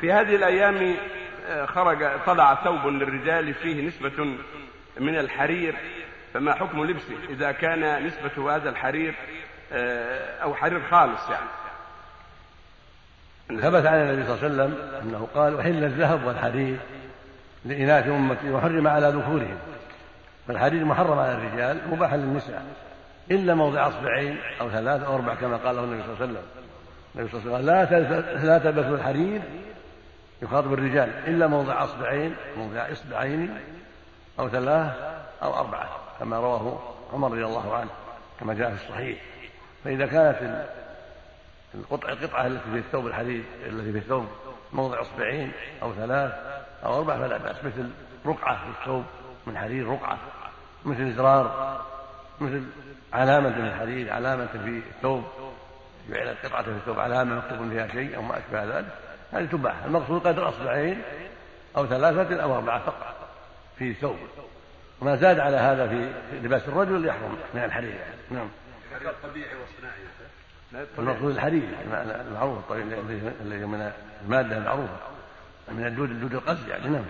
في هذه الأيام آه، خرج طلع ثوب للرجال فيه نسبة من الحرير فما حكم لبسه؟ إذا كان نسبة هذا الحرير آه، أو حرير خالص يعني. ثبت عن النبي صلى الله عليه وسلم أنه قال أحل الذهب والحرير لإناث أمتي وحرم على ذكورهم. فالحرير محرم على الرجال مباح للنساء إلا موضع أصبعين أو ثلاث أو أربع كما قاله النبي صلى الله عليه وسلم. النبي صلى الله عليه وسلم لا تلبسوا الحرير يخاطب الرجال إلا موضع أصبعين موضع إصبعين أو ثلاث أو أربعة كما رواه عمر رضي الله عنه كما جاء في الصحيح. فإذا كانت القطعة القطعة التي في الثوب الحديد التي في الثوب موضع أصبعين أو ثلاث أو أربع فلا بأس مثل رقعة في الثوب من حديد رقعة مثل ازرار مثل علامة من الحديد علامة في الثوب جعلت قطعة في الثوب علامة مكتوب فيها شيء أو ما أشبه ذلك. هذه تباح؟ المقصود قدر أصبعين أو ثلاثة أو أربعة فقط في الثوب وما زاد على هذا في لباس الرجل يحرم من الحرير. نعم. طبيعي وصناعي المقصود الحرير المعروف الذي من المادة المعروفة من الدود الدود القز يعني نعم.